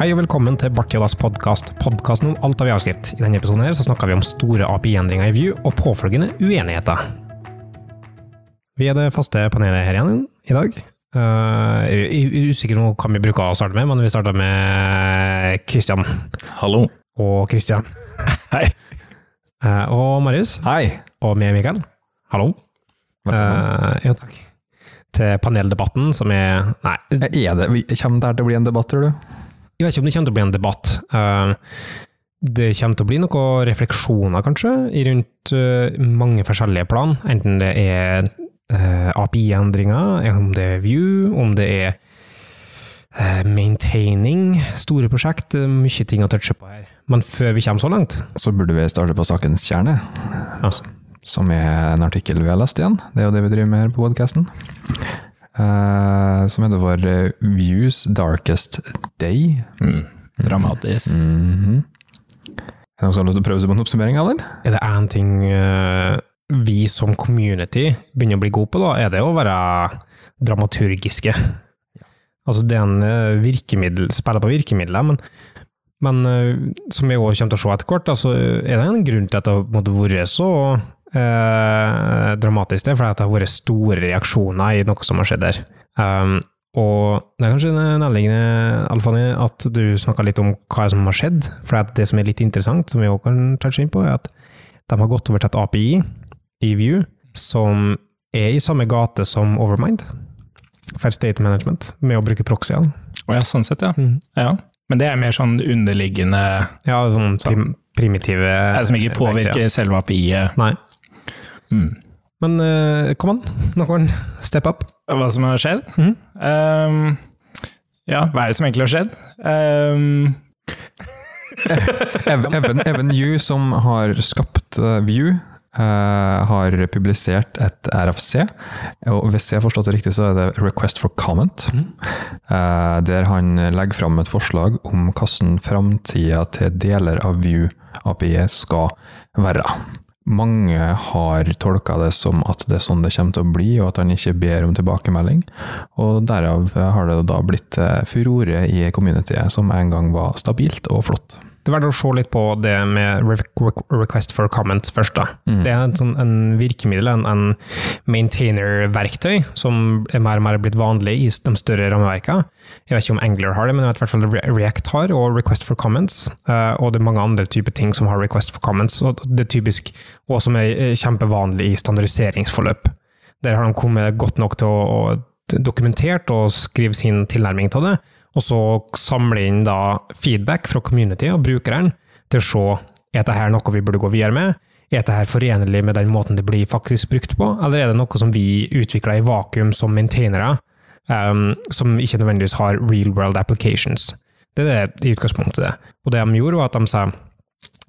Hei og velkommen til Bartjodas podkast, podkasten om alt av javascript. I denne episoden her så snakker vi om store API-endringer i View og påfølgende uenigheter. Vi er det faste panelet her igjen i dag. Jeg er usikker på hva vi bruker å starte med, men vi starter med Christian. Hallo. Og Christian. Hei. Uh, og Marius. Hei. Og med Mikael. Hallo. Uh, jo, takk. Til paneldebatten, som er Nei, Er det, kommer det her til å bli en debatt, tror du? Jeg vet ikke om det kommer til å bli en debatt. Eh, Det kommer til å bli noen refleksjoner, kanskje, rundt eh, mange forskjellige plan. Enten det er eh, API-endringer, om det er View, om det er maintaining, store prosjekt. Mye ting å touche på her. Men før vi kommer så langt Så burde vi starte på sakens kjerne, ja. som er en artikkel vi har lest igjen. Det er jo det vi driver med her på podcasten. Eh, som heter for eh, Views Darkest Day. Dramatisk. Mhm. Er det noen som har lyst til å prøve seg på en oppsummering, eller? Er det én ting eh, vi som community begynner å bli gode på, da, er det å være dramaturgiske. Altså, det er en virkemiddel, spiller på virkemidler, men, men som vi også kommer til å se etter hvert, altså, er det en grunn til at det har vært så eh, dramatisk, det for fordi det har vært store reaksjoner i noe som har skjedd der. Um, og det er kanskje nærliggende, Alfani, at du snakka litt om hva som har skjedd. For det som er litt interessant, som vi også kan touche inn på, er at de har gått over til et API i View som er i samme gate som Overmind, for state management, med å bruke proxyene. Å ja, sånn sett, ja. Mm. ja. Men det er mer sånn underliggende Ja, sånn prim primitive Som ikke påvirker selve API-et. Nei. Mm. Men uh, kom an, noen step up. Hva som har skjedd? Mhm. Um, ja, hva er det som egentlig har skjedd? Um. Even, Even Yu, som har skapt eh, View, uh, har publisert et RFC. Og hvis jeg har forstått det riktig, så er det Request for Comment. eh, der han legger fram et forslag om hvordan framtida til deler av View API skal være. Mange har tolka det som at det er sånn det kommer til å bli, og at han ikke ber om tilbakemelding. Og derav har det da blitt eh, furore i communityet, som en gang var stabilt og flott. Det er verdt å se litt på det med re re- request for comment først. da. Mm. Det er en, sånn, en virkemiddel, en, en maintainer-verktøy, som er mer og mer blitt vanlig i de større rammeverkene. Jeg vet ikke om Angler har det, men jeg vet i hvert fall React har, og request for comments. eh, og det er mange andre typer ting som har request for comments, og det er typisk, og som er kjempevanlig i standardiseringsforløp. Der har de kommet godt nok til å, å dokumentert og skrive sin tilnærming til det, og så samle inn da feedback fra community og brukeren til å se er dette her noe vi burde gå videre med, er dette her forenlig med den måten det blir faktisk brukt på, eller er det noe som vi utvikler i vakuum som maintainere, um, som ikke nødvendigvis har real world applications. Det er det i utgangspunktet det. Og det de gjorde, var at de sa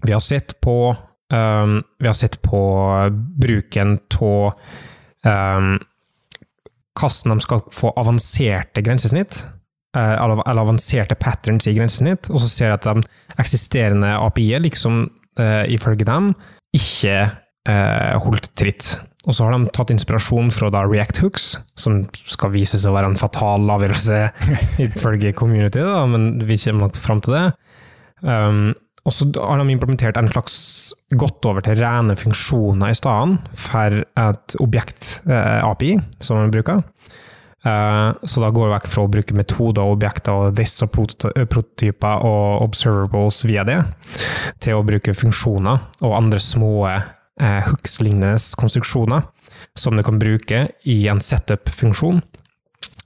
vi har sett på um, vi har sett på bruken av um, hvordan de skal få avanserte grensesnitt, eller eller avanserte patterns i grensesnitt, og så ser jeg at de eksisterende API-er, liksom eh, ifølge dem, ikke eh, holdt tritt. Og så har de tatt inspirasjon fra da React Hooks, som skal vise seg å være en fatal avgjørelse ifølge community, da, men vi kommer nok fram til det. Um, og så har de implementert en slags gått over til rene funksjoner i stedet for et objekt-API, som de bruker. Eh, så da går vi vekk fra å bruke metoder objekter og og prototyper og observables via det, til å bruke funksjoner og andre små eh, hooks-lignende konstruksjoner som du kan bruke i en setup-funksjon.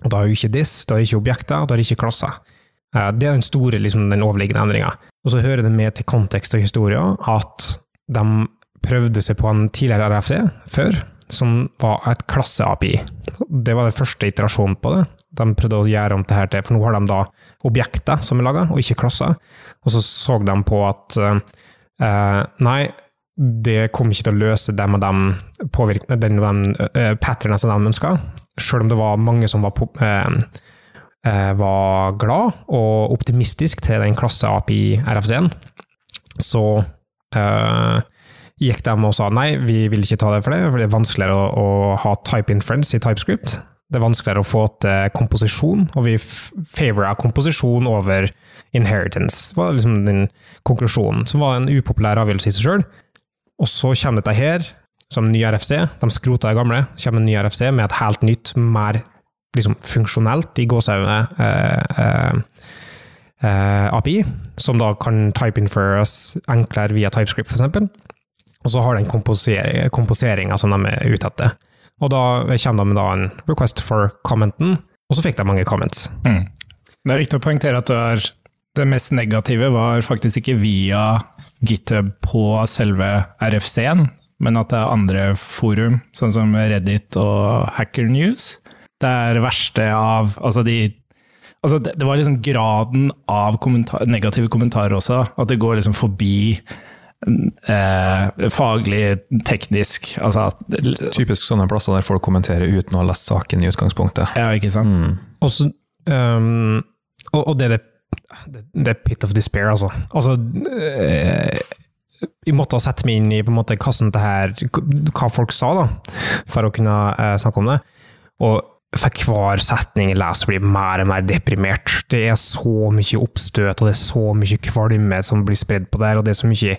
Og da er jo ikke this, da er det ikke objekter, da er det ikke klasser. Eh, Det er den store, liksom, den overliggende endringa. Og så hører det med til kontekst og historie at de prøvde seg på en tidligere RFC før, som var et klasse-API. Det var den første iterasjonen på det. De prøvde å gjøre om det her til, for nå har de da objekter som er laga, og ikke klasser. Og så så de på at eh, nei, det kom ikke til å løse dem og dem påvirk- den og den uh, patternene som de ønska, sjøl om det var mange som var eh, eh, var glad og optimistisk til den klasse-API-RFC-en, så eh, gikk de og sa nei, vi vil ikke ta det for det, for det er vanskeligere å, å ha type inference i TypeScript. Det er vanskeligere å få til komposisjon, og vi favora komposisjon over inheritance. Det var liksom den konklusjonen, som var en upopulær avgjørelse i seg sjøl. Og så kommer dette her, som ny RFC. De skrota det gamle. kommer en ny RFC med et helt nytt, mer liksom, funksjonelt, i gåseøynene, eh, eh, eh, API, som da kan type inferes enklere via TypeScript, f.eks. Og så har den komposeringa som de er ute etter. Og da kommer de med en request for commenten, og så fikk de mange comments. Mm. Det er viktig å poengtere at det, det mest negative var faktisk ikke via GitHub på selve RFC-en, men at det er andre forum, sånn som Reddit og Hacker News. Det er verste av altså de altså det, det var liksom graden av kommentar, negative kommentarer også, at det går liksom forbi eh, faglig, teknisk altså, Typisk sånne plasser der folk kommenterer uten å ha lest saken i utgangspunktet. Ja, ikke sant? Mm. Også, um, og, og, det er det, det er pit of despair, altså. altså eh, jeg måtte ha sett meg inn i på en måte hvordan det her, hva folk sa, da, for å kunne eh, snakke om det. Og for hver setning jeg leser, blir mer og mer deprimert. Det er så mye oppstøt, og det er så mye kvalme som blir spredd på der, og det er så mye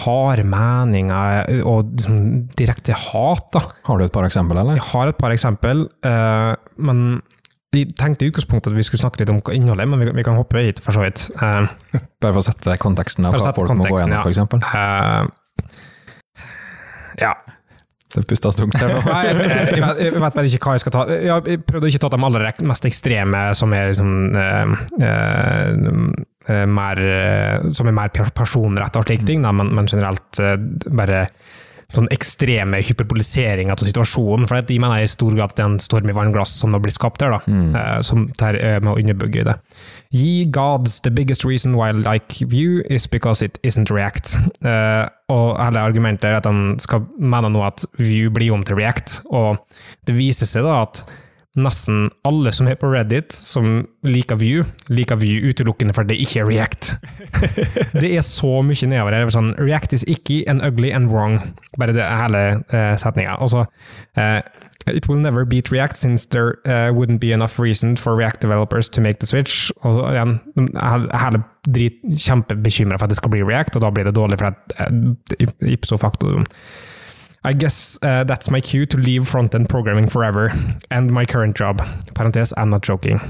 harde meninger og liksom, direkte hat. da. Har du et par eksempel, eller? Jeg har et par eksempel, uh, men jeg tenkte i utgangspunktet at vi skulle snakke litt om innholdet, men vi, kan hoppe hit, for så vidt. Uh, Bare for å sette konteksten av hva folk må gå gjennom, ja. f.eks.? Uh, eh, ja. Det pusta tungt her nå. Nei, jeg, jeg, jeg, vet bare ikke hva jeg skal ta. Jeg prøvde å ikke ta de aller mest ekstreme, som er liksom øh, øh, mer, som er mer personretta og slike ting, da, men, men, generelt bare sånn ekstreme hyperpolisering av situasjonen. For de mener i stor grad at det er en storm i vannglass som nå blir skapt her, da, mm. som tar med å underbygge det. Ye gods, the biggest reason why I like View is because it isn't React. Uh, og hele argumentet er at han skal mene nå at View blir om til React, og det viser seg da at nesten alle som er på Reddit, som liker View, liker View utelukkende fordi det ikke er React. det er så mye nedover her. Sånn, React is icky and ugly and wrong. Bare det hele uh, setninga. Altså uh, It will never beat React since there uh, wouldn't be enough reason for React developers to make the switch. Og igjen, hele drit kjempebekymra for at det skal bli React, og da blir det dårlig for at uh, ipso facto I guess uh, that's my cue to leave front-end programming forever, and my current job. Parentes, I'm not joking.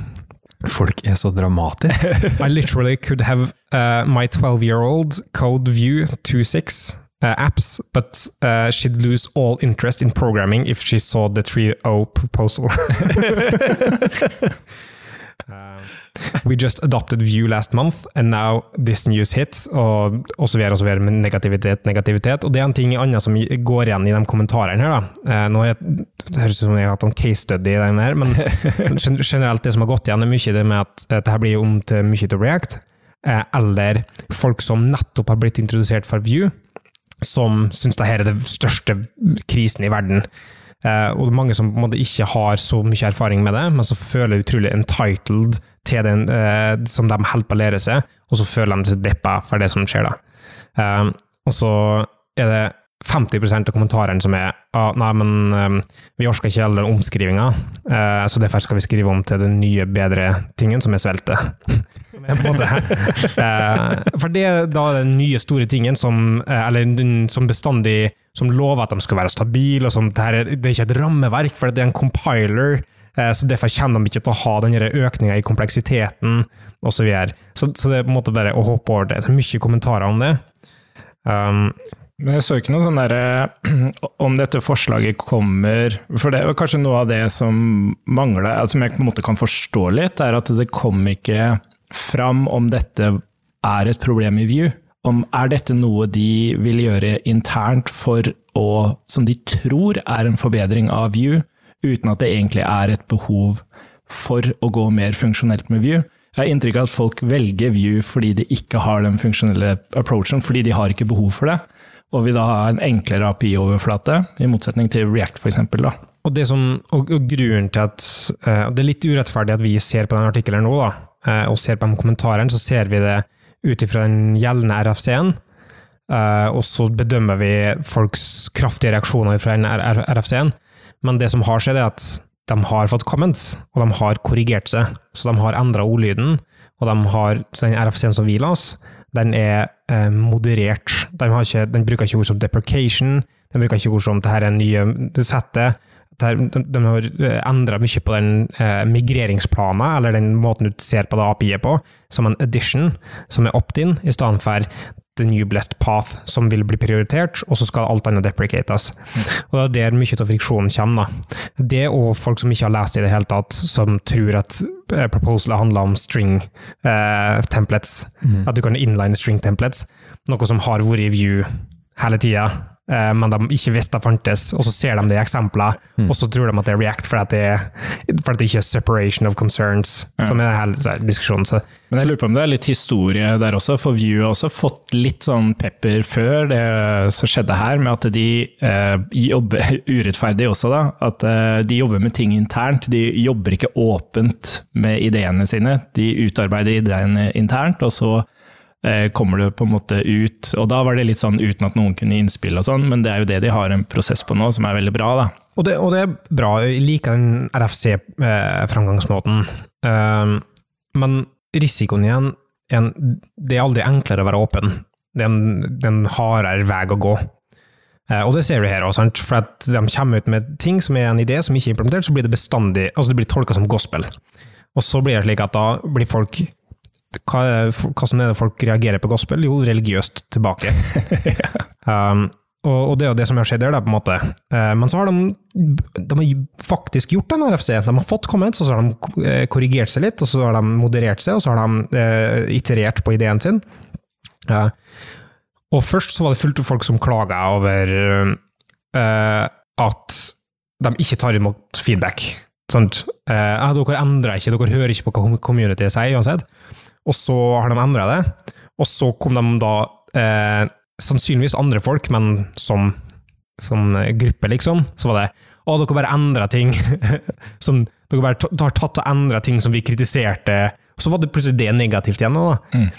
Folk er så dramatisk. I literally could have uh, my 12-year-old code view 2.6 uh, apps, but uh, she'd lose all interest in programming if she saw the 3.0 proposal. uh, we just adopted View last month, and now this news hits, og osv. videre med negativitet, negativitet. Og det er en ting annet som går igjen i de kommentarene her. da. Uh, nå er, Det høres ut som jeg har hatt en case study i den her, men generelt det som har gått igjen, er mye det med at dette blir om til mye til React, uh, eller folk som nettopp har blitt introdusert for View som syns dette er den største krisen i verden. Uh, og det er mange som på en måte ikke har så mye erfaring med det, men som føler utrolig entitled til den uh, som de holder på å lære seg, og så føler de seg deppa for det som skjer da. Uh, og så er det 50% av kommentarene som er ah, nei, men um, vi orker ikke alle omskrivinga, uh, så derfor skal vi skrive om til den nye, bedre tingen, som er svelte. som er både, uh, for det er da den nye, store tingen som, uh, eller som bestandig som lover at de skal være stabile, og sånt. det, her, det er ikke et rammeverk, for det er en compiler. Så Derfor kommer de ikke til å ha den økninga i kompleksiteten osv. Så, videre. så Så det er på en måte bare å hoppe over det. Så mye kommentarer om det. Um, men jeg så ikke noe sånn derre Om dette forslaget kommer For det er kanskje noe av det som mangler, som jeg på en måte kan forstå litt, er at det kom ikke fram om dette er et problem i View. Om er dette noe de vil gjøre internt for å, som de tror er en forbedring av View, uten at det egentlig er et behov for å gå mer funksjonelt med View. Jeg har inntrykk av at folk velger View fordi de ikke har den funksjonelle approachen, fordi de har ikke behov for det og vil da ha en enklere API-overflate, i motsetning til React f.eks. Og, og, og grunnen til at og Det er litt urettferdig at vi ser på denne artikkelen nå, da, uh, og ser på den kommentaren, så ser vi det ut ifra den gjeldende RFC-en. Eh, og så bedømmer vi folks kraftige reaksjoner fra den RFC-en. Men det som har skjedd, er at de har fått comments, og de har korrigert seg. Så de har endra ordlyden, og de har, så den RFC-en som vi la oss, den er eh, moderert. Den, ikke, den, bruker ikke ord som deprecation, den bruker ikke ord som det her er nye settet. De, de har endra mye på den eh, migreringsplanen, eller den måten du ser på det API-et på, som en addition, som er opt-in, i stedet for the new blessed path som vil bli prioritert, og så skal alt annet deprecates. Og Det er der mye av friksjonen kommer. Da. Det og folk som ikke har lest i det hele tatt, som tror at eh, proposalet handler om string eh, templates. Mm. At du kan inline string templates, noe som har vært i view hele tida. Eh, men de ikke visste det fantes, og så ser de det i eksempler, mm. og så tror de at det er React fordi det, for det ikke er separation of concerns, ja. som er hele diskusjonen. Så. Men jeg lurer på om det er litt historie der også, for View har også fått litt sånn pepper før det som skjedde her, med at de eh, jobber urettferdig også, da. At eh, de jobber med ting internt. De jobber ikke åpent med ideene sine. De utarbeider ideene internt, og så kommer det på en måte ut. Og da var det litt sånn uten at noen kunne innspille og sånn, men det er jo det de har en prosess på nå, som er veldig bra. da. Og det, og det er bra, jeg liker den RFC-framgangsmåten. Eh, men risikoen igjen en, Det er aldri enklere å være åpen. Det er en, det er en hardere vei å gå. Eh, og det ser du her òg, for at de kommer ut med ting som er en idé som ikke er implementert, så blir det bestandig altså det blir tolka som gospel. Og så blir det slik at da blir folk hva, som er det folk reagerer på gospel? Jo, religiøst tilbake. um, og, og, det er jo det som har skjedd der, da, på en måte. Uh, men så har de, de har faktisk gjort en RFC. De har fått comments, og så har de eh, korrigert seg litt, og så har de moderert seg, og så har de uh, iterert på ideen sin. Uh, og først så var det fullt av folk som klaga over at de ikke tar imot feedback. Sånn, dere endrer ikke, dere hører ikke på hva community sier uansett og så har de endra det. Og så kom de da eh, Sannsynligvis andre folk, men som, som gruppe, liksom. Så var det Å, dere bare endra ting. som, dere bare har tatt og endra ting som vi kritiserte. Og så var det plutselig det negativt igjen. Da. Mm.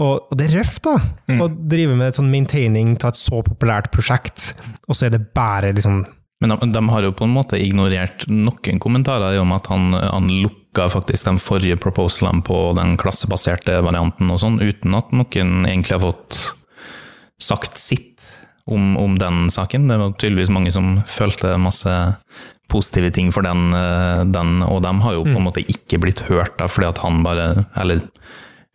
Og, og, det er røft, da! Mm. Å drive med sånn maintaining av et så populært prosjekt, og så er det bare liksom Men de, de, har jo på en måte ignorert noen kommentarer om at han, han lukka faktisk de forrige proposalene på den klassebaserte varianten og sånn, uten at noen egentlig har fått sagt sitt om, om, den saken. Det var tydeligvis mange som følte masse positive ting for den, eh, den og dem har jo på en mm. måte ikke blitt hørt da, fordi at han bare Eller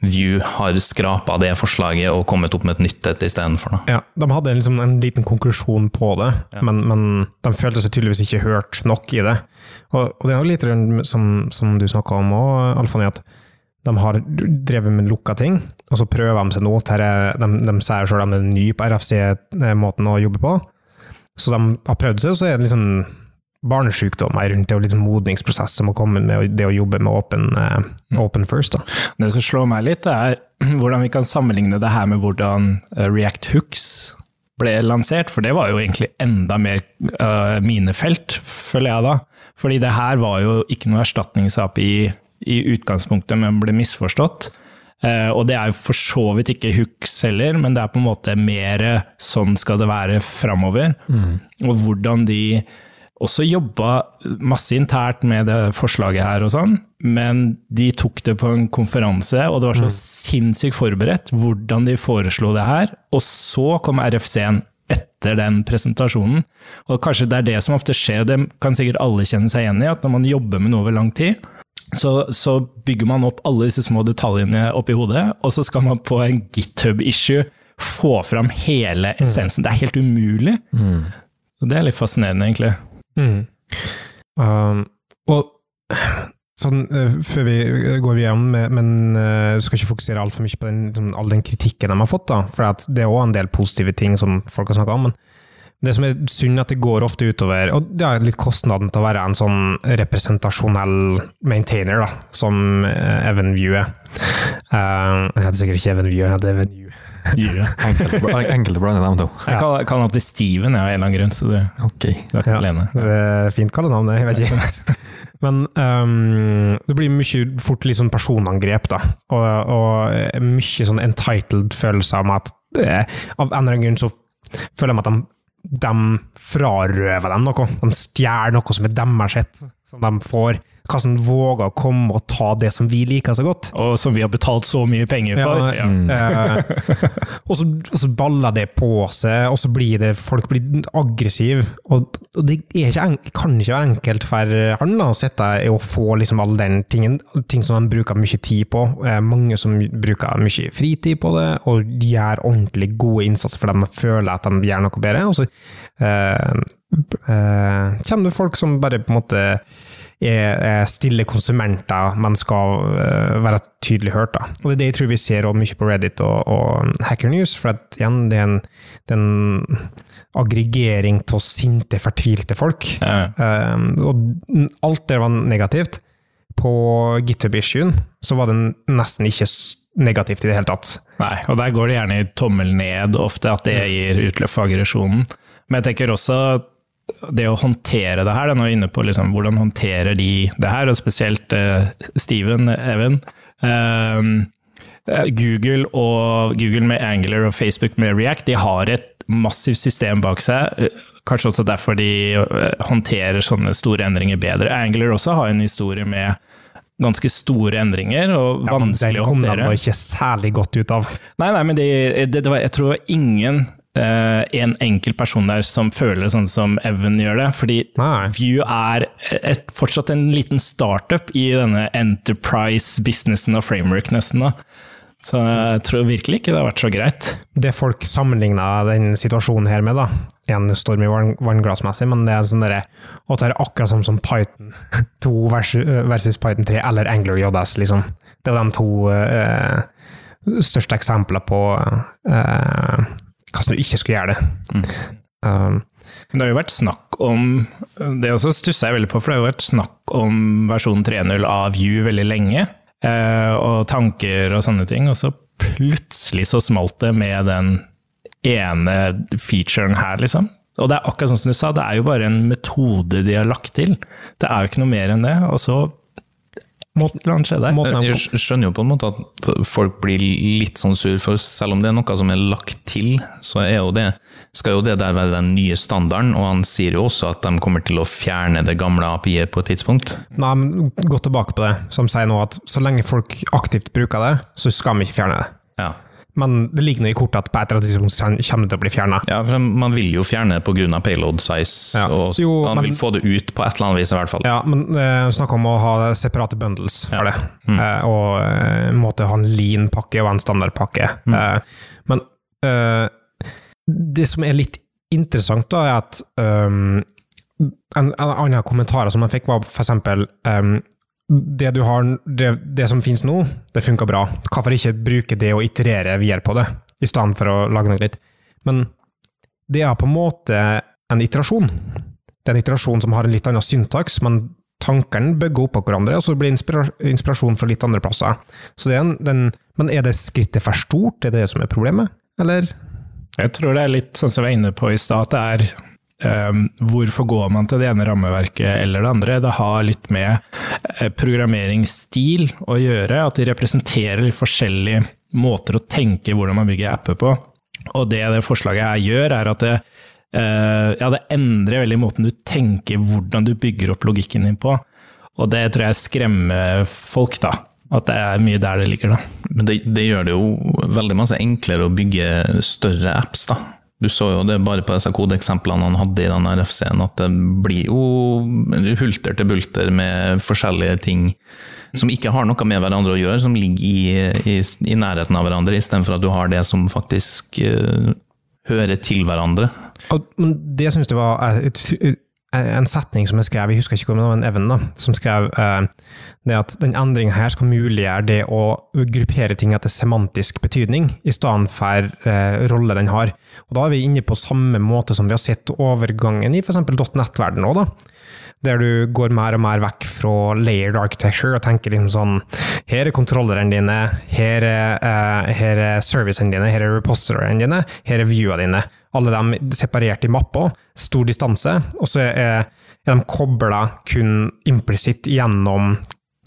View har skrapa det forslaget og kommet opp med et nytt et istedenfor. Ja, de hadde liksom en liten konklusjon på det, ja. men, men, de følte seg tydeligvis ikke hørt nok i det. Og, og det er litt som, som du snakka om òg, Alfani, at de har drevet med lukka ting, og så prøver de seg nå. De, de, de sier sjøl de er nye på RFC-måten å jobbe på, så de har prøvd seg, og så er det liksom barnesykdommer rundt det, og liksom modningsprosess som må komme med det å jobbe med open, uh, open first. Da. Det som slår meg litt, er hvordan vi kan sammenligne det her med hvordan eh, React Hooks ble lansert, for det var jo egentlig enda mer uh, minefelt, føler jeg da. Fordi det her var jo ikke noe erstatnings-API i utgangspunktet, men ble misforstått. Uh, og det er jo for så vidt ikke hooks heller, men det er på en måte mer sånn skal det være framover. Mm. Og hvordan de også jobba masse internt med det forslaget her og sånn, men de tok det på en konferanse, og det var så mm. sinnssykt forberedt hvordan de foreslo det her. Og så kom RFC-en etter den presentasjonen. Og kanskje det er det som ofte skjer, det kan sikkert alle kjenne seg igjen i, at når man jobber med noe over lang tid, så, så bygger man opp alle disse små detaljene oppi hodet, og så skal man på en github-issue få fram hele mm. essensen. Det er helt umulig. Mm. Det er litt fascinerende, egentlig. Mm. Um, og sånn, uh, før vi går igjennom, men uh, skal ikke fokusere altfor mye på den, sånn, all den kritikken de har fått, da, for det er òg en del positive ting som folk har snakka om. men det som er synd, at det går ofte utover Og det er litt kostnaden til å være en sånn representasjonell maintainer, da, som uh, Evan View er. Jeg heter sikkert ikke Evan View, jeg heter Evan View. Enkelte blander dem to. Jeg kaller, kaller ham til Steven, jeg, av en eller annen grunn. Så det, okay. det er ikke ja, alene. Det er fint kallenavn, jeg vet ikke. Men um, det blir mye fort litt sånn personangrep, da. Og, og mye sånn entitled følelser om at eh, Av en eller annen grunn så føler jeg at de de frarøver dem noe. De stjeler noe som er deres som de får. Hvordan våger å komme og ta det som vi liker så godt. Og som vi har betalt så mye penger for. Ja, eh, og, så, og så baller det på seg, og så blir det folk blir aggressive. Og, og det er ikke, kan ikke være enkelt for han da, å sitte og få liksom all den tingen, ting som han bruker mye tid på. Mange som bruker mye fritid på det, og gjør ordentlig gode innsatser for dem og føler at de gjør noe bedre. Og så eh, eh, kommer det folk som bare på en måte stille konsumenter, men skal eh, være tydelig hørt. Da. Og det er det jeg tror vi ser mye på Reddit og, og Hacker News, for at igjen, det er en, det er en aggregering av sinte, fortvilte folk. Ja. Um, og alt det var negativt. På GitHub-issuen så var det nesten ikke negativt i det hele tatt. Nei, og der går det gjerne i tommel ned ofte, at det gir utløp for aggresjonen. Men jeg tenker også det å håndtere det her, da, nå er vi inne på liksom, hvordan håndterer de det her, og spesielt eh, Steven, Even. Ehm, eh, Google og Google med Angular og Facebook med React, de har et massivt system bak seg. eh, Kanskje også derfor de eh, håndterer sånne store endringer bedre. Angular også har en historie med ganske store endringer, og Ja, å håndtere. den kom de ikke særlig godt ut av. Nei, nei, men de, det, det var, jeg tror ingen en enkelt person der som føler sånn som Evan gjør det. Fordi Nei. View er et, fortsatt en liten startup i denne enterprise-businessen og framework, nesten. da. Så jeg tror virkelig ikke det har vært så greit. det folk sammenligna den situasjonen her med, da, en storm i vann- vannglassmessig, men det er sånn derre Å, det er akkurat som, som Python 2 versus, versus Python 3 eller Angler JS, liksom. Det var de to eh, største eksemplene på eh, hvordan du ikke skulle gjøre det. Um, Men det har jo vært snakk om Det også stusser jeg veldig på, for det har jo vært snakk om versjon 3.0 av View veldig lenge. eh, Og tanker og sånne ting. Og så plutselig så smalt det med den ene featuren her, liksom. Og det er akkurat sånn som du sa, det er jo bare en metode de har lagt til. Det er jo ikke noe mer enn det. Og så måtte det skje der. måten Jeg skjønner jo på en måte at folk blir litt sånn sur, for selv om det er noe som er lagt til, så er jo det, skal jo det der være den nye standarden, og han sier jo også at de kommer til å fjerne det gamle API-et på et tidspunkt. Nei, men gå tilbake på det, som sier nå at så lenge folk aktivt bruker det, så skal vi ikke fjerne det. Ja. Men det ligger nå i kortet at på et eller annet tidspunkt kommer det til å bli fjerna. Ja, for man vil jo fjerne det pga. payload size, Ja. og, Jo, så man men- vil få det ut på et eller annet vis i hvert fall. Ja, men uh, snakk om å ha separate bundles for Ja. det. Eh, og uh, måtte ha en lean-pakke og en standardpakke. Eh, men eh, det som er litt interessant, da, er at um, en, en annen kommentar som jeg fikk, var for eksempel um, det, du har, det, det som finnes nå, det funka bra. Hvorfor ikke bruke det og iterere videre på det, i stedet for å lage noe nytt? Men det er på en måte en iterasjon. Det er en iterasjon som har en litt annen syntaks, men tankene bygger opp av hverandre, og så blir det inspira inspirasjon fra litt andre plasser. Er en, den, men er det skrittet for stort? Er det det som er problemet? Eller? Jeg tror det er litt sånn som jeg var inne på i stad, at det er um, hvorfor går man til det ene rammeverket eller det andre? Det har litt med eh, programmeringsstil å gjøre, at de representerer litt forskjellige måter å tenke hvordan man bygger apper på. Og det det forslaget her gjør, er at det, eh, ja, det endrer veldig måten du tenker hvordan du bygger opp logikken din på. Og det tror jeg skremmer folk, da. At det er mye der det ligger, da. Men det, det gjør det jo veldig masse enklere å bygge større apps, da. Du så jo det bare på disse kodeeksemplene han hadde i den RFC-en, at det blir jo hulter til bulter med forskjellige ting som ikke har noe med hverandre å gjøre, som ligger i, i, i nærheten av hverandre, istedenfor at du har det som faktisk uh, hører til hverandre. Og, det syns jeg var eh, et, en setning som jeg skrev, jeg husker ikke om det var en Even, da, som skrev eh, det at den endringen her skal muliggjøre det å gruppere ting etter semantisk betydning, i stedet for eh, rolle den har. Og Da er vi inne på samme måte som vi har sett overgangen i f.eks. .nett-verdenen nå, da. Der du går mer og mer vekk fra layered architecture og tenker liksom sånn Her er kontrollerne dine, her er, uh, her er servicene dine, her er repositorene dine, her er viewene dine. Alle dem separert i mapper, stor distanse, og så er, er de kobla kun implisitt gjennom,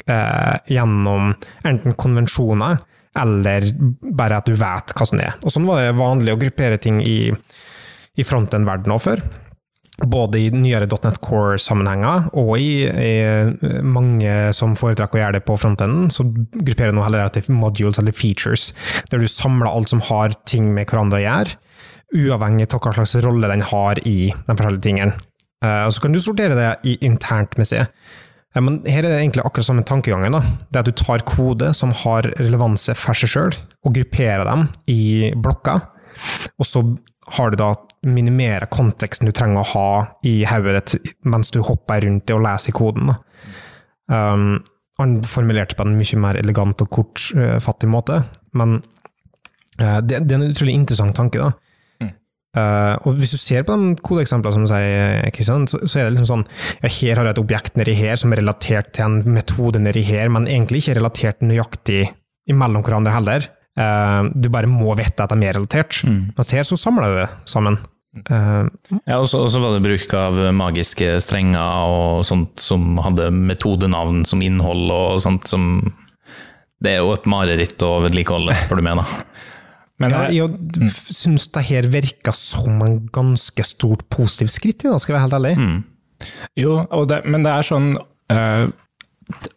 uh, gjennom enten konvensjoner eller bare at du vet hva som er. Og sånn var det vanlig å gruppere ting i i fronten-verdenen òg før. Både i nyere .NET Core-sammenhenger, og i, i, mange som foretrekker å gjøre det på frontenden, så grupperer nå heller til modules eller features, der du samler alt som har ting med hverandre å gjøre, uavhengig av hva slags rolle den har i de forskjellige tingene. Uh, og så kan du sortere det i internt med seg. Men her er det egentlig akkurat samme tankegangen. da. Det at du tar kode som har relevanse for seg sjøl, og grupperer dem i blokker. Og så har du da minimere konteksten du trenger å ha i hodet ditt mens du hopper rundt det og leser koden. Um, han formulerte på en mye mer elegant og kortfattig måte, men uh, det, det, er en utrolig interessant tanke. da. Uh, og Hvis du ser på de kodeeksemplene som du sier, Kristian, så, så, er det liksom sånn ja, Her har jeg et objekt nedi her som er relatert til en metode nedi her, men egentlig ikke relatert nøyaktig imellom hverandre heller. Uh, du bare må vite at det er mer relatert. Mm. Mens her så samler du det sammen. Uh, ja, og så var det bruk av magiske strenger og sånt som hadde metodenavn som innhold og sånt som Det er jo et mareritt å vedlikeholde, spør du meg, da. Men jeg, jeg mm. syns det her virker som en ganske stort positivt skritt, da, skal jeg være helt ærlig. Mm. Jo, det, men det er sånn uh,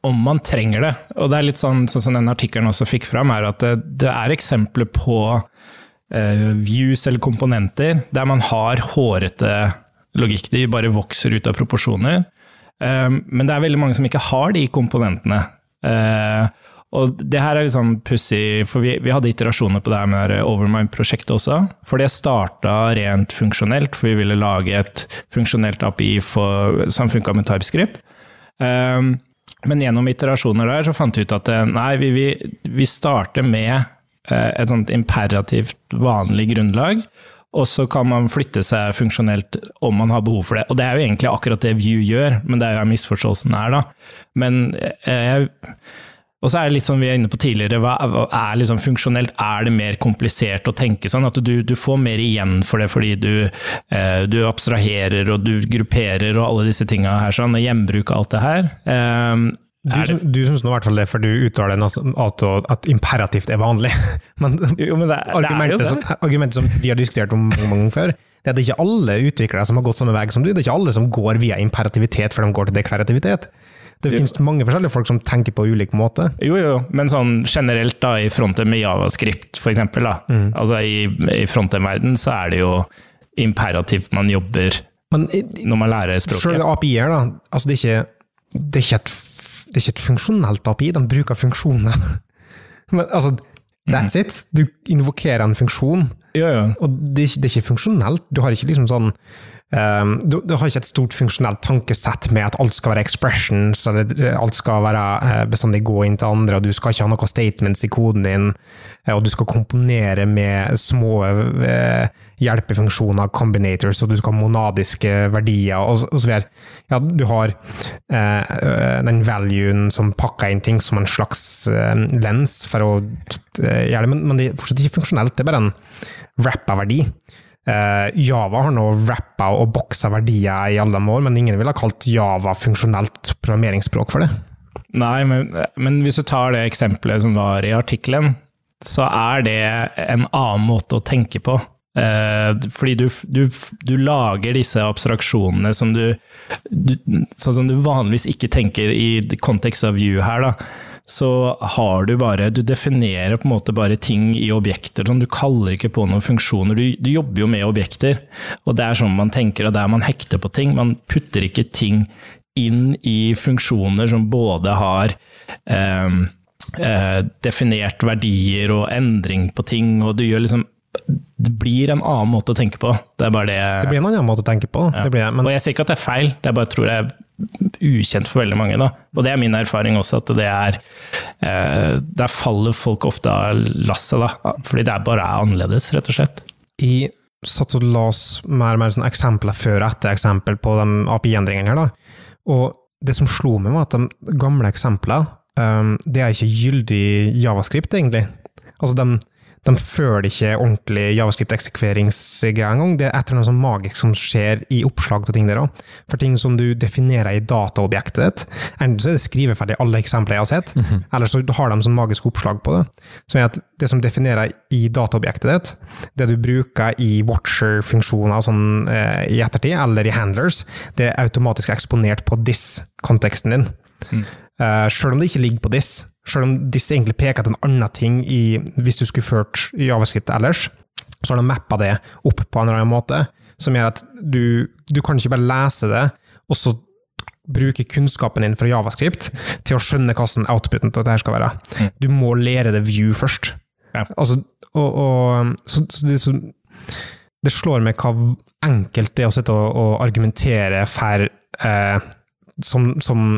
om man trenger det. Og det er litt sånn, sånn som den artikkelen også fikk fram, er at det, det er eksempler på eh, views eller komponenter der man har hårete logikk. De bare vokser ut av proporsjoner. Eh, men det er veldig mange som ikke har de komponentene. Eh, og det her er litt sånn pussig, for vi, vi, hadde iterasjoner på det her med Overmind-prosjektet også. For det starta rent funksjonelt, for vi ville lage et funksjonelt API for, som funka med TypeScript. Um, men gjennom iterasjoner der så fant vi ut at eh, nei, vi, vi, vi starter med eh, et sånt imperativt vanlig grunnlag, og så kan man flytte seg funksjonelt om man har behov for det. Og det er jo egentlig akkurat det View gjør, men det er jo misforståelsen her, da. Men eh, og så er det litt som vi er inne på tidligere, hva er liksom funksjonelt? Er det mer komplisert å tenke sånn? At du, du får mer igjen for det fordi du, eh, du, abstraherer og du grupperer og alle disse tinga her, sånn, og gjenbruk og alt det her. Eh, du, det, du syns nå i hvert fall det, for du uttaler at, at imperativt er vanlig. Men, jo, men det, argumentet, som, argumentet, som, vi har diskutert om mange ganger før, det er at det ikke alle utviklere som har gått samme vei som du. Det er ikke alle som går via imperativitet før de går til deklarativitet. Det finnes mange forskjellige folk som tenker på ulik måte. Jo, jo, men sånn generelt da, i fronten med javascript, for eksempel. Da. Mm. Altså, I, i fronten-verden så er det jo imperativt man jobber men, når man lærer språket. Selv API-er, da. Altså, det, er ikke, det, er ikke et, det er ikke et funksjonelt API, de bruker funksjoner. men altså, That's mm. it! Du invokerer en funksjon, ja, ja. og det er, det er, ikke funksjonelt. Du har ikke liksom sånn Um, du, du, har ikke et stort funksjonelt tankesett med at alt skal være expressions, eller alt skal være uh, bestandig gå inn til andre, og du skal ikke ha noen statements i koden din, uh, og du skal komponere med små uh, hjelpefunksjoner, combinators, og du skal ha monadiske verdier, og, og så videre. Ja, du har den valuen som pakker inn ting som en slags lens for å gjøre det, men, men det er fortsatt ikke funksjonelt, det er bare en rappa verdi. Uh, Java har nå rappa og boksa verdier i alle år, men ingen ville ha kalt Java funksjonelt programmeringsspråk for det. Nei, men, men, hvis du tar det eksempelet som var i artikkelen, så er det en annen måte å tenke på. Uh, fordi du, du, du, lager disse abstraksjonene som du, du, Sånn som du vanligvis ikke tenker i kontekst av view her, da så har du bare Du definerer på en måte bare ting i objekter. Sånn, du kaller ikke på noen funksjoner. Du, du, jobber jo med objekter. Og det er sånn man tenker, og der man hekter på ting. Man putter ikke ting inn i funksjoner som både har eh, eh, definert verdier og endring på ting, og du gjør liksom det blir en annen måte å tenke på. Det, det, det blir en annen måte å tenke på. Ja. Blir, men... Og jeg sier ikke at det er feil, det er bare tror jeg ukjent for veldig mange. Da. Og det er min erfaring også, at det er eh, Der faller folk ofte av lasset, da. Fordi det er bare er annerledes, rett og slett. Jeg satt og las mer og mer sånn eksempler før og etter eksempel på de API-endringene her, da. Og det som slo meg, var at de gamle eksemplene, um, det er ikke gyldig javascript, egentlig. Altså, de, de føler ikke ordentlig javascript-eksekveringsgreier engang. Det er et eller annet sånn magisk som skjer i oppslag til ting der òg. For ting som du definerer i dataobjektet ditt, enten så er det skriveferdig alle eksempler jeg har sett, eller så har de sånn magisk oppslag på det. Som er at det som definerer i dataobjektet ditt, det du bruker i watcher-funksjoner sånn, eh, i ettertid, eller i handlers, det er automatisk eksponert på this-konteksten din. Uh, selv om det ikke ligger på this, selv om disse egentlig peker til en annen ting i, hvis du skulle ført javascript ellers, så har de mappa det opp på en eller annen måte, som gjør at du, du kan ikke bare lese det, og så bruke kunnskapen din fra javascript til å skjønne hvordan outputen til dette skal være. Du må lære det view først. Ja. Altså, og, og, så, så det, så, det slår meg hva enkelt det er å sitte og, og argumentere for eh, som, som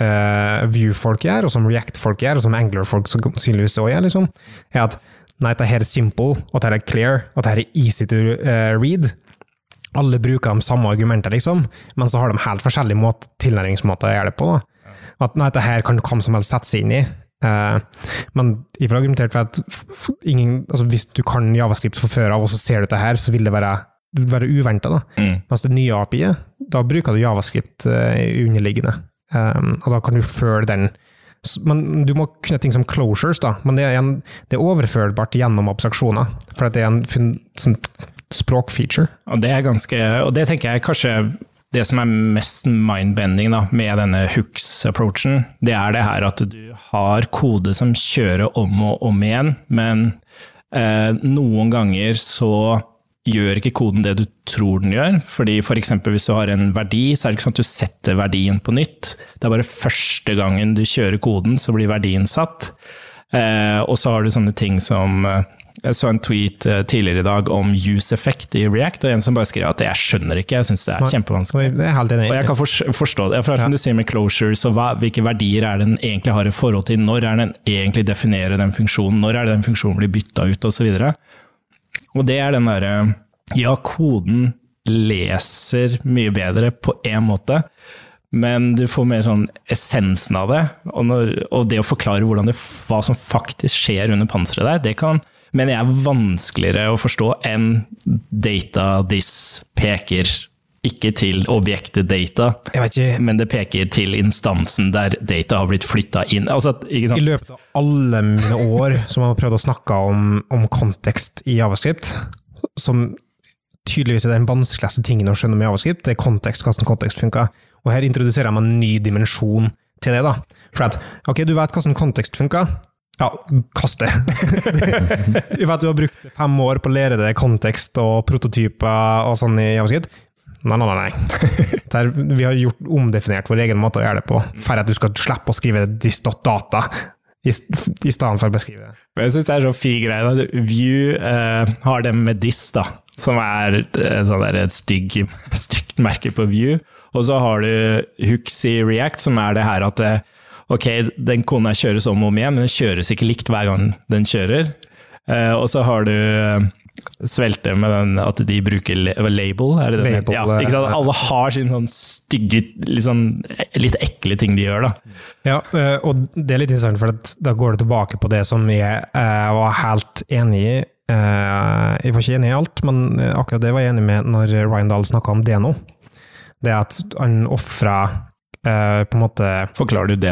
eh, Vue-folk gjør, og som React-folk gjør, og som Angular-folk sannsynligvis også gjør, liksom, er at nei, dette her er simple, og dette er clear, og dette er easy to uh, read. Alle bruker de samme argumenter, liksom, men så har de helt forskjellige måte, tilnærmingsmåter å gjøre det på. Da. At nei, dette her kan hvem som helst sette seg inn i. Uh, men jeg får argumentert for at ingen, altså hvis du kan javascript fra før av, og så ser du dette her, så vil det være, være uventa. Mm. Mens det nye API-et, da bruker du javascript uh, underliggende. Um, og da kan du føle den men Du må kunne ting som closures, da, men det er, en, det er overførbart gjennom abstraksjoner. For det er en sånn språkfeature. Og det er ganske, og det tenker jeg kanskje det som er mest mindbending da, med denne hooks-approachen, det er det her at du har kode som kjører om og om igjen, men eh, noen ganger så gjør ikke koden det du tror den gjør. fordi for eksempel hvis du har en verdi, så er det ikke sånn at du setter verdien på nytt. Det er bare første gangen du kjører koden, så blir verdien satt. Eh, og så har du sånne ting som eh, Jeg så en tweet eh, tidligere i dag om use effect i React, og en som bare skriver at jeg skjønner ikke, jeg syns det er kjempevanskelig. Det er enig Og jeg kan forstå det, for det er som du sier med closures, og hvilke verdier er det den egentlig har i forhold til, når er den egentlig definerer den funksjonen, når er det den funksjonen blir bytta ut, osv. Og det er den derre Ja, koden leser mye bedre på én måte, men du får mer sånn essensen av det. Og, når, og det å forklare det, hva som faktisk skjer under panseret der, det kan mener jeg er vanskeligere å forstå enn data this peker ikke til objektet data, men det peker til instansen der data har blitt flytta inn. Altså, I løpet av alle mine år som jeg har prøvd å snakke om, om kontekst i javascript, som tydeligvis er den vanskeligste tingen å skjønne med javascript, det er kontekst, hvordan kontekst funker. Og her introduserer jeg meg en ny dimensjon til det. da. For at, ok, du vet hvordan kontekst funker. Ja, kast det! Vi vet du har brukt fem år på å lære deg kontekst og prototyper og sånn i javascript. Nei, nei, nei. Der, vi har gjort omdefinert vår egen måte å gjøre det på, for at du skal slippe å skrive 'dist.data' i, stedet for å beskrive det. Jeg syns det er så fin greie. View eh, har det med 'dist', da, som er eh, sånn der et stygg, stygt merke på View. Og så har du hooks i React, som er det her at det, ok, den kona kjøres om og om igjen, men den kjøres ikke likt hver gang den kjører. Eh, og så har du eh, svelte med den at de bruker label, er det det? Label, ja, ikke sant? eh, Alle har sin sånn stygge, litt, sånn, litt ekle ting de gjør, da. Ja, øh, og det er litt interessant, for da går det tilbake på det som jeg øh, var helt enig i. Jeg var ikke enig i alt, men akkurat det var jeg enig med når Ryan Dahl snakka om Deno. Det at han ofra på en måte Forklarer du? I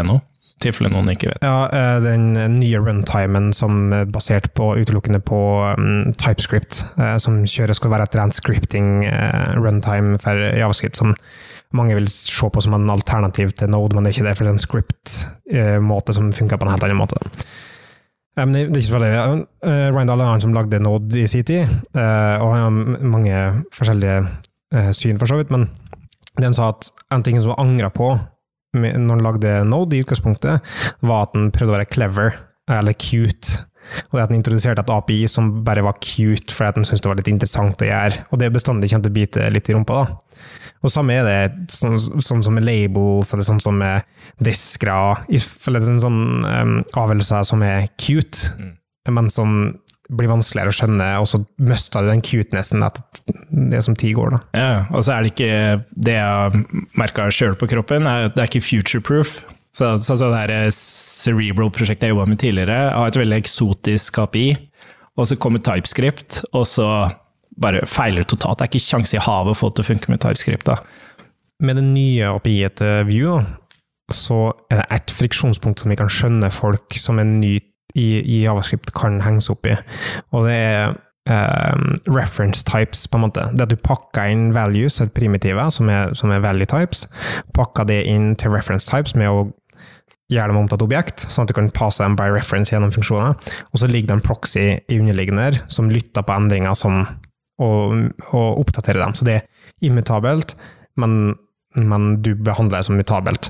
tilfelle noen ikke vet. ja, øh, den nye runtimen som er basert på, utelukkende på um, TypeScript, uh, som kjører skal være et rent scripting uh, runtime for javascript, som mange vil se på som en alternativ til Node, men det er ikke det, for det er en script-måte som funker på en helt annen måte. Um, det er ikke så veldig uh, Ryan Dahl er han som lagde Node i sin tid, eh, og har mange forskjellige eh, syn, for så vidt, men det han sa at en ting som han angra på når han lagde Node i utgangspunktet, var at han prøvde å være clever, eller cute. Og at han introduserte et API som bare var cute fordi han syntes det var litt interessant å gjøre. Og det bestandig kommer til å bite litt i rumpa. da. Og samme er det sånn, sånn som med labels, eller sånn som med diskere, eller sånn, sånn um, avgjørelser som er cute, men som blir vanskeligere å skjønne, og så mister du den cutenessen etter det som ti går. da. Ja, og så er det ikke det jeg merka sjøl på kroppen, det er ikke future-proof. Så, så, så det her Cerebral-prosjektet jeg jobba med tidligere, har et veldig eksotisk API. og så kommer TypeScript, og så bare feiler det totalt. Det er ikke sjanse i havet å få det til å funke med TypeScript. da. Med det nye API-et til Vue, så er det ett friksjonspunkt som vi kan skjønne folk som er ny i, i Javascript kan henges opp i, og det er um, reference types, på en måte. Det at du pakker inn values, et primitive, som er, som er value types, pakker det inn til reference types med å gjøre dem om til et objekt, sånn at du kan passe dem by reference gjennom funksjoner. Og så ligger det en proxy i underliggende der, som lytter på endringer som, og, og oppdaterer dem. Så det er immutabelt, men, men du behandler det som mutabelt.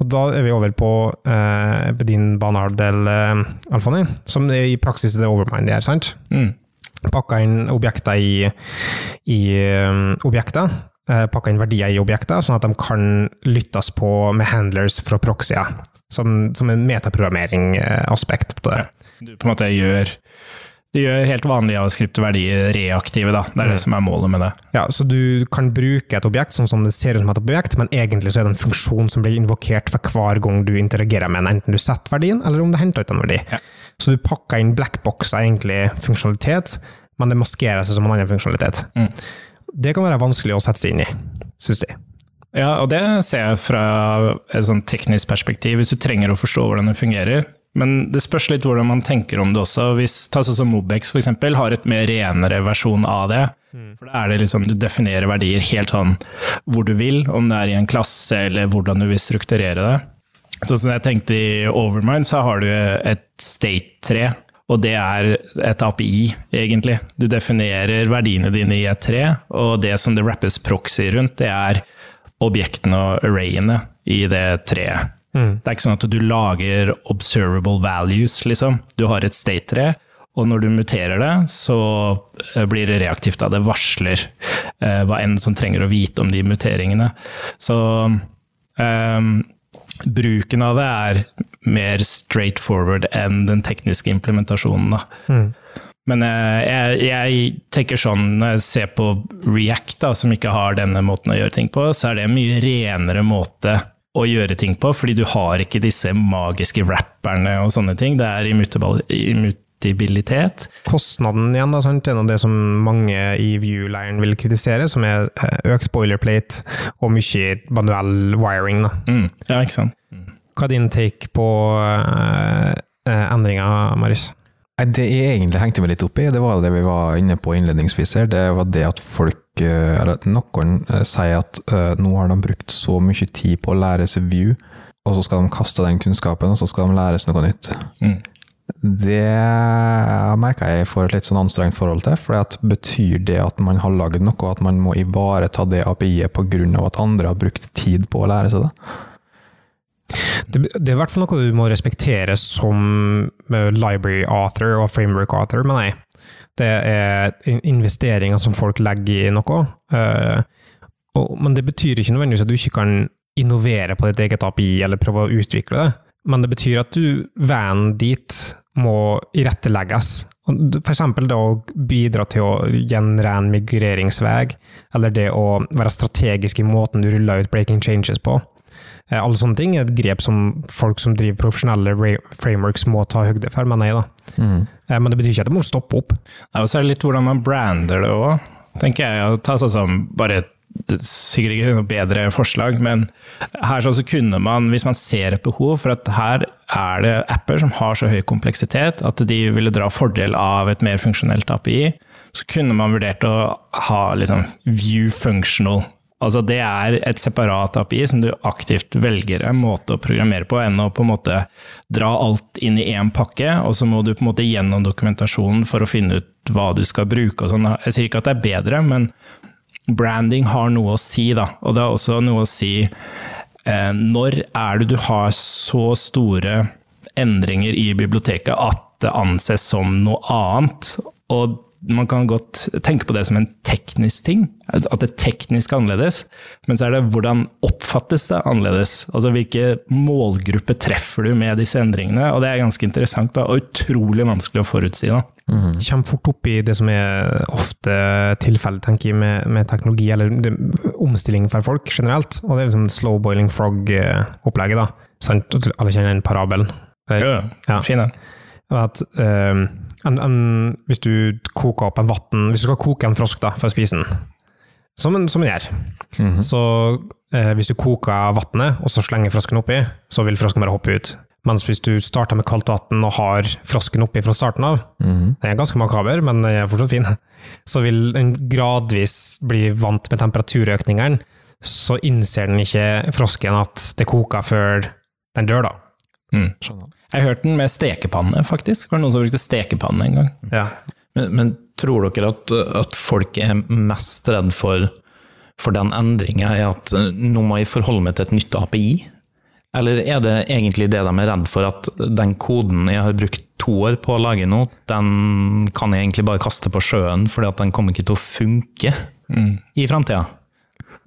Og da er vi over på, eh, din banehalvdel, eh, Alfani, som er i praksis det overmind det er, sant? Mm. Pakka inn objekter i, i um, objekter. eh, Pakka inn verdier i objekter, sånn at de kan lyttes på med handlers fra proxyer. Som, som en metaprogrammering-aspekt på det. Du på en måte gjør du gjør helt vanlige javascript-verdier reaktive, da. Det er det som er målet med det. Ja, så du kan bruke et objekt sånn som det ser ut som et objekt, men egentlig så er det en funksjon som blir invokert for hver gang du interagerer med den, enten du setter verdien, eller om du henter ut en verdi. Ja. Så du pakker inn blackbox egentlig funksjonalitet, men det maskerer seg som en annen funksjonalitet. Mm. Det kan være vanskelig å sette seg inn i, syns de. Ja, og det ser jeg fra et sånn teknisk perspektiv, hvis du trenger å forstå hvordan det fungerer. Men det spørs litt hvordan man tenker om det også. Hvis ta sånn som Mobex for eksempel, har et mer renere versjon av det. For da er det liksom, Du definerer verdier helt sånn hvor du vil, om det er i en klasse eller hvordan du vil strukturere det. Sånn som jeg tenkte i Overmind, så har du et state-tre. Og det er et API, egentlig. Du definerer verdiene dine i et tre, og det som det rappes proxy rundt, det er objektene og arrayene i det treet. Det er ikke sånn at du lager observable values, liksom. Du har et state-tre, og når du muterer det, så eh, blir det reaktivt. Da. Det varsler eh, hva enn som trenger å vite om de muteringene. Så eh, bruken av det er mer straightforward enn den tekniske implementasjonen. Da. Men eh, jeg, jeg tenker sånn, når jeg ser på React, da, som ikke har denne måten å gjøre ting på, så er det en mye renere måte å gjøre ting på, fordi du har ikke disse magiske rapperne og sånne ting. Det er immutibilitet. immutabilitet. Kostnaden igjen, da, sant? er noe det som mange i View-leiren vil kritisere, som er eh, økt boilerplate og mye manuell wiring. Da. Mm. Ja, ikke sant? Hva er din take på uh, endringa, Marius? Det jeg egentlig hengte meg litt opp i, det var det vi var inne på innledningsvis her, det var det at folk, eh, eller at noen eh, sier at eh, nå har de brukt så mye tid på å lære seg View, og så skal de kaste den kunnskapen, og så skal de lære seg noe nytt. Mm. Det merka jeg får et litt sånn anstrengt forhold til, for betyr det at man har lagd noe, at man må ivareta det API-et pga. at andre har brukt tid på å lære seg det? Det, det er i hvert fall noe du må respektere som eh, library author og framework author, men nei. Det er investeringer som folk legger i noe. eh, men det betyr ikke nødvendigvis at du ikke kan innovere på ditt eget API eller prøve å utvikle det. Men det betyr at du, veien dit må irettelegges. For eksempel det å bidra til å gjenre en migreringsvei, eller det å være strategisk i måten du ruller ut breaking changes på. Eh, Alle sånne ting er et grep som folk som driver profesjonelle frameworks må ta høyde for, mener jeg. da. Mm. Men det betyr ikke at det må stoppe opp. Og så er det litt hvordan man brander det òg, tenker jeg. Ta sånn som bare Sikkert ikke noe bedre forslag, men her så kunne man, hvis man ser et behov for at her er det apper som har så høy kompleksitet at de ville dra fordel av et mer funksjonelt API, så kunne man vurdert å ha liksom view functional. Altså Det er et separat API som du aktivt velger en måte å programmere på, enn å på en måte dra alt inn i én pakke, og så må du på en måte gjennom dokumentasjonen for å finne ut hva du skal bruke. og sånn. Jeg sier ikke at det er bedre, men branding har noe å si, da. Og det har også noe å si eh, når er det du har så store endringer i biblioteket at det anses som noe annet. Og man kan godt tenke på det som en teknisk ting, altså at det er teknisk annerledes. Men så er det hvordan oppfattes det annerledes? Altså hvilke målgrupper treffer du med disse endringene? Og det er ganske interessant da, og utrolig vanskelig å forutsi. da. kommer fort opp i det som er ofte tilfellet, tenker jeg, med, med teknologi, eller det, omstilling for folk generelt. Og det er liksom slow boiling frog-opplegget, da. Sant? Alle kjenner den parabelen? Eller- Ja, Ja. fin den. at eh, en, en, hvis du koker opp en vatten, hvis du skal koke en frosk da, for å spise den, som en, som en gjør, så eh, hvis du koker vannet, og så slenger frosken oppi, så vil frosken bare hoppe ut. Mens hvis du starter med kaldt vann og har frosken oppi fra starten av, den er ganske makaber, men den er fortsatt fin, så vil den gradvis bli vant med temperaturøkningene, så innser den ikke frosken at det koker før den dør, da. Skjønner. Jeg hørte den med stekepanne, faktisk. Var det noen som brukte stekepanne en gang? Ja. Men, men tror dere at, at folk er mest redd for, for den endringa i at eh, nå må jeg forholde meg til et nytt API? Eller er det egentlig det de er redd for, at den koden jeg har brukt to år på å lage nå, den kan jeg egentlig bare kaste på sjøen, fordi at den kommer ikke til å funke i framtida?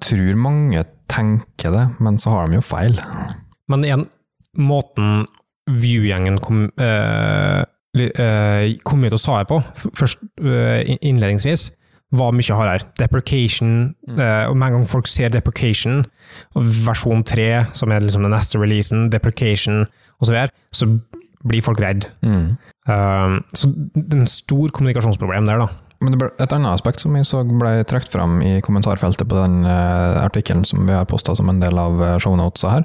Tror mange tenker det, men så har de jo feil. Men igjen, måten View-gjengen kom, eh, eh, kom ut og sa jeg på, først eh, innledningsvis, var mye hardere. Deprecation, eh, og med en gang folk ser deprecation, og versjon 3, som er liksom den neste releasen, deprecation og så videre, så blir folk redd. Eh, så det er en stor kommunikasjonsproblem der, da. Men et annet aspekt som jeg så ble trukket fram i kommentarfeltet på den uh, artikkelen som vi har posta som en del av shownotesa her,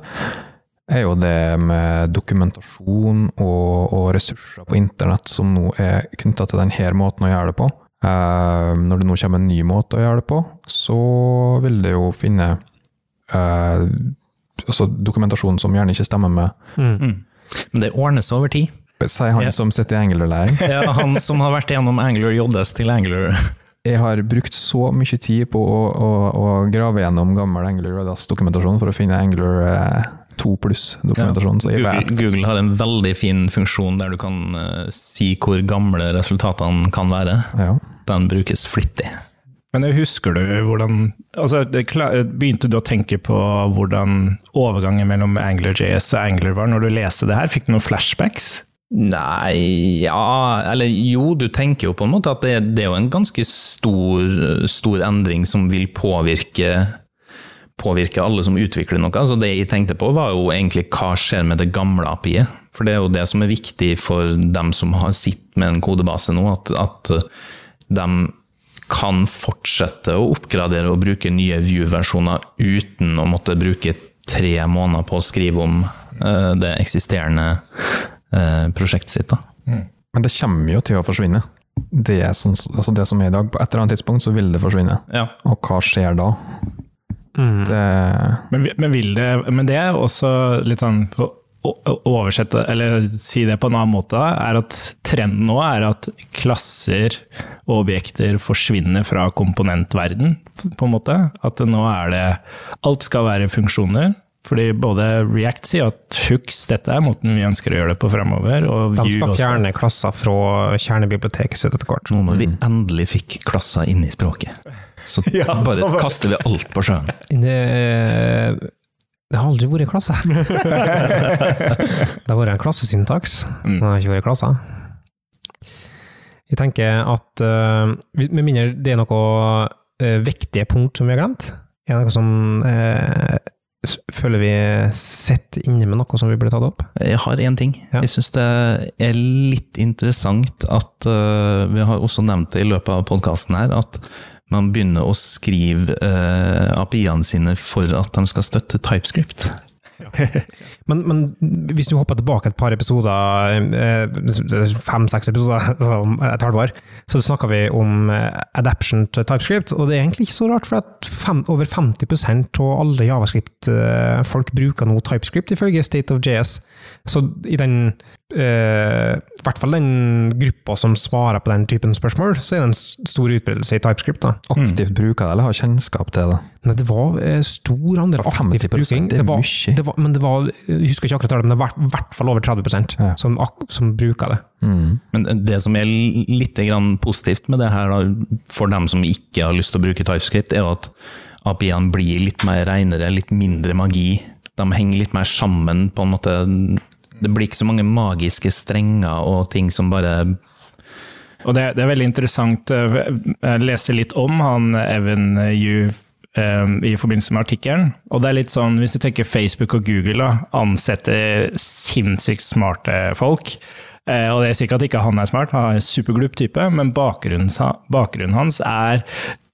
er jo det med dokumentasjon og, og ressurser på internett som nå er knytta til denne måten å gjøre det på. Eh, når det nå kommer en ny måte å gjøre det på, så vil det jo finne eh, altså dokumentasjon som gjerne ikke stemmer med Men det ordner seg over tid. Sier han Ja. som sitter i Angular-læring. Ja, han som har vært gjennom Angler JS til Angler. Jeg har brukt så mye tid på å, å, å grave gjennom gammel Angler Radass-dokumentasjon for å finne Angler eh, 2 pluss-dokumentasjon. Ja. Google, Google har en veldig fin funksjon der du kan uh, si hvor gamle resultatene kan være. ja. Den brukes flittig. Men husker du hvordan altså, det Begynte du å tenke på hvordan overgangen mellom AnglerJS og Angler var når du leste det her? Fikk du noen flashbacks? Nei, ja Eller jo, du tenker jo på en måte at det, det er jo en ganske stor, stor endring som vil påvirke påvirke alle som utvikler noe. Så det jeg tenkte på, var jo egentlig hva skjer med det gamle API-et. For det er jo det som er viktig for dem som har sitter med en kodebase nå, at, at de kan fortsette å oppgradere og bruke nye View-versjoner uten å måtte bruke tre måneder på å skrive om uh, det eksisterende uh, prosjektet sitt. Da. Men det kommer jo til å forsvinne. Det, er sånn, altså det som er i dag, på et eller annet tidspunkt så vil det forsvinne. Ja. Og hva skjer da? Det, Men, men, vil det, men det er også litt sånn for å å oversette, eller si det på en annen måte, er at trenden nå er at klasser og objekter forsvinner fra komponentverden, på en måte. At nå er det Alt skal være funksjoner. Fordi både React sier at hooks, dette er måten vi ønsker å gjøre det på fremover, og De skal også. fjerne klasser fra kjernebiblioteket sitt etter hvert. Nå når vi endelig fikk klasser inn i språket, så Ja, bare så kaster vi alt på sjøen. Det, det har aldri vært klasse. det har vært en klassesyntaks, men det har ikke vært klasse. Jeg tenker at eh, med mindre det er noe uh, viktige punkt som vi har glemt, er det noe som eh, føler vi sitter inne med noe som vi burde tatt opp? Jeg har én ting. Ja. Jeg syns det er litt interessant at uh, Vi har også nevnt det i løpet av podkasten her, at man begynner å skrive uh, API-ene sine for at de skal støtte TypeScript. Men, men hvis du hopper tilbake et par episoder, eh, fem-seks episoder, altså et halvt år, så snakka vi om eh, adaption til TypeScript, og det er egentlig ikke så rart, for at fem, over 50% av alle Javascript-folk bruker nå TypeScript, ifølge State of JS. Så i den eh, i hvert fall den gruppa som svarer på den typen spørsmål, så er det en stor utbredelse i TypeScript. da. aktivt bruker det, eller har kjennskap til det. Nei, det var eh, stor andel Det aktiv 50%, bruking. det var, det var, men det var, jeg husker ikke akkurat tallet, men det var i hvert fall over 30 Ja. som, ak- som bruker det. Men det som er litt grann positivt med det her, da, for dem som ikke har lyst til å bruke TypeScript, er jo at API-ene blir litt mer renere, litt mindre magi. De henger litt mer sammen, på en måte. Det blir ikke så mange magiske strenger og ting som bare Og det, det er veldig interessant. eh, Jeg leste litt om han Evan Yu eh, i forbindelse med artikkelen. Og det er litt sånn, hvis du tenker Facebook og Google da, ansetter sinnssykt smarte folk. Eh, og det er sikkert ikke han er smart, han er en superglup type, men bakgrunnen, bakgrunnen hans er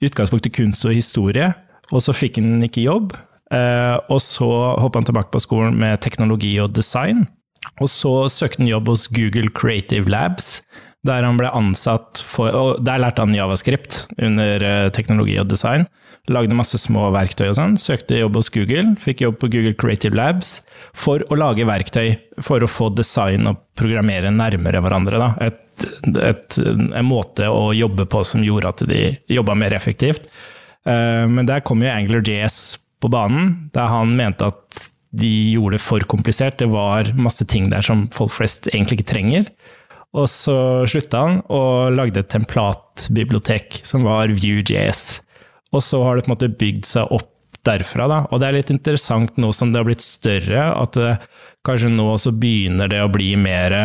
utgangspunktet kunst og historie, og så fikk han ikke jobb. Og så hoppa han tilbake på skolen med teknologi og design. Og så søkte han jobb hos Google Creative Labs, der han ble ansatt for Og der lærte han javascript under eh, teknologi og design. Lagde masse små verktøy og sånn. Søkte jobb hos Google, fikk jobb på Google Creative Labs for å lage verktøy for å få design og programmere nærmere hverandre. Et, et, en måte å jobbe på som gjorde at de jobba mer effektivt. Eh, Men der kom jo AnglerJS på banen, der han mente at de gjorde det for komplisert. Det var masse ting der som folk flest egentlig ikke trenger. Og så slutta han og lagde et templatbibliotek som var Vue.js. Og så har det på en måte bygd seg opp derfra. Da. Og det er litt interessant nå som det har blitt større, at det, kanskje nå så begynner det å bli mer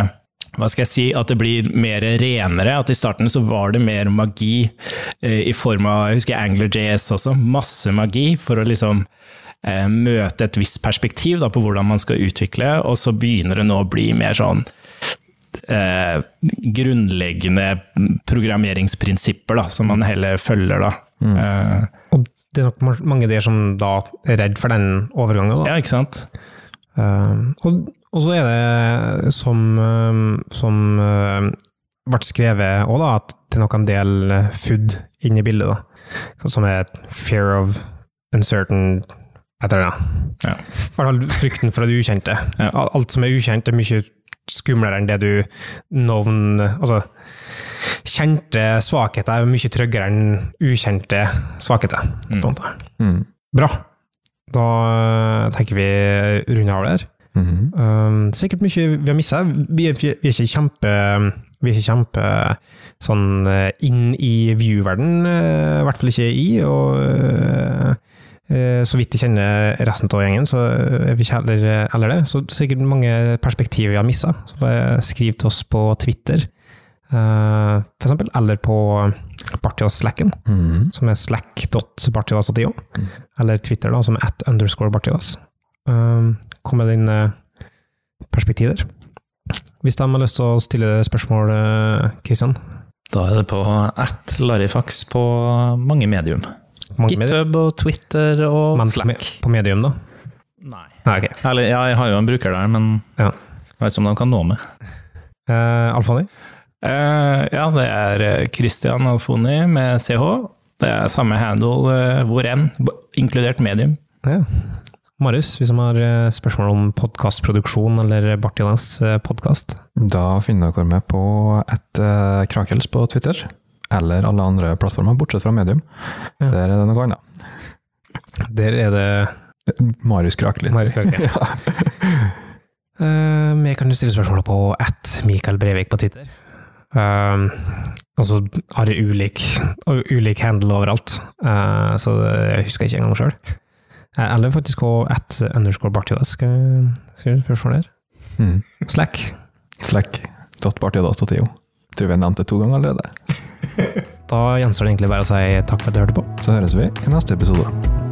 hva skal jeg si, at det blir mer renere. At i starten så var det mer magi eh, i form av jeg husker AnglerJS også, masse magi for å liksom møte et visst perspektiv da, på hvordan man skal utvikle, og så begynner det nå å bli mer sånn eh, grunnleggende programmeringsprinsipper da, som man heller følger. Da. Eh, Og det er nok mange der som da er redd for den overgangen. Da. ja, ikke sant? Eh, og, og så er det som, eh, som eh, ble skrevet òg, da, at det er nok en del eh, food inn i bildet. da, Som er fear of uncertain et tror det. Ja. I hvert fall frykten for det ukjente. Ja. Alt som er ukjent, er mye skumlere enn det du navn Altså, kjente svakheter er mye tryggere enn ukjente svakheter. På en måte. Mm. Bra. Da eh, tenker vi runde av der. Mhm. Um, sikkert mye vi har mista. Vi, er- vi er ikke kjempe Vi er ikke kjempe sånn eh, inn i view-verden, eh, i hvert fall ikke i. Og så vidt jeg kjenner resten av gjengen, så er vi ikke heller, heller det. Så sikkert mange perspektiver vi har missa. Jeg til oss på Twitter, eh, for eksempel, eller på Bartias-slacken Mhm. som er slack.bartidas.io, eller Twitter, da, som er at underscore bartidas. Kom med dine perspektiver. Hvis de har lyst til å stille spørsmål, Kristian? Da er det på at Larifax på mange medium. GitHub og Twitter og Men Slack. på medium, da? Nei. Nei, okay. Eller, ja, jeg har jo en bruker der, men Ja. jeg vet ikke om de kan nå meg. Uh, Alfoni? Eh, ja, det er eh, Christian Alfoni med CH. Det er samme handle eh, hvor enn, inkludert medium. Ja. Marius, hvis du har eh, spørsmål om podkastproduksjon eller Bartidas podkast? Da finner dere meg på et uh, Krakels på Twitter, eller alle andre plattformer, bortsett fra Medium. Ja. Der er det noe annet. Der er det Marius Krakelin. Marius Krake. Uh, vi kan jo stille spørsmål på at Mikael Brevik på Twitter. Um, og så har jeg ulik, ulik handle overalt, uh, så jeg husker ikke engang sjøl. eller faktisk på at underscore Bartiodas, Skal vi skrive spørsmål der? Mm. Slack. Slack.bartiadas.io. Tror vi jeg nevnte det to ganger allerede. Da gjenstår det egentlig bare å si takk for at du hørte på. Så høres vi i neste episode.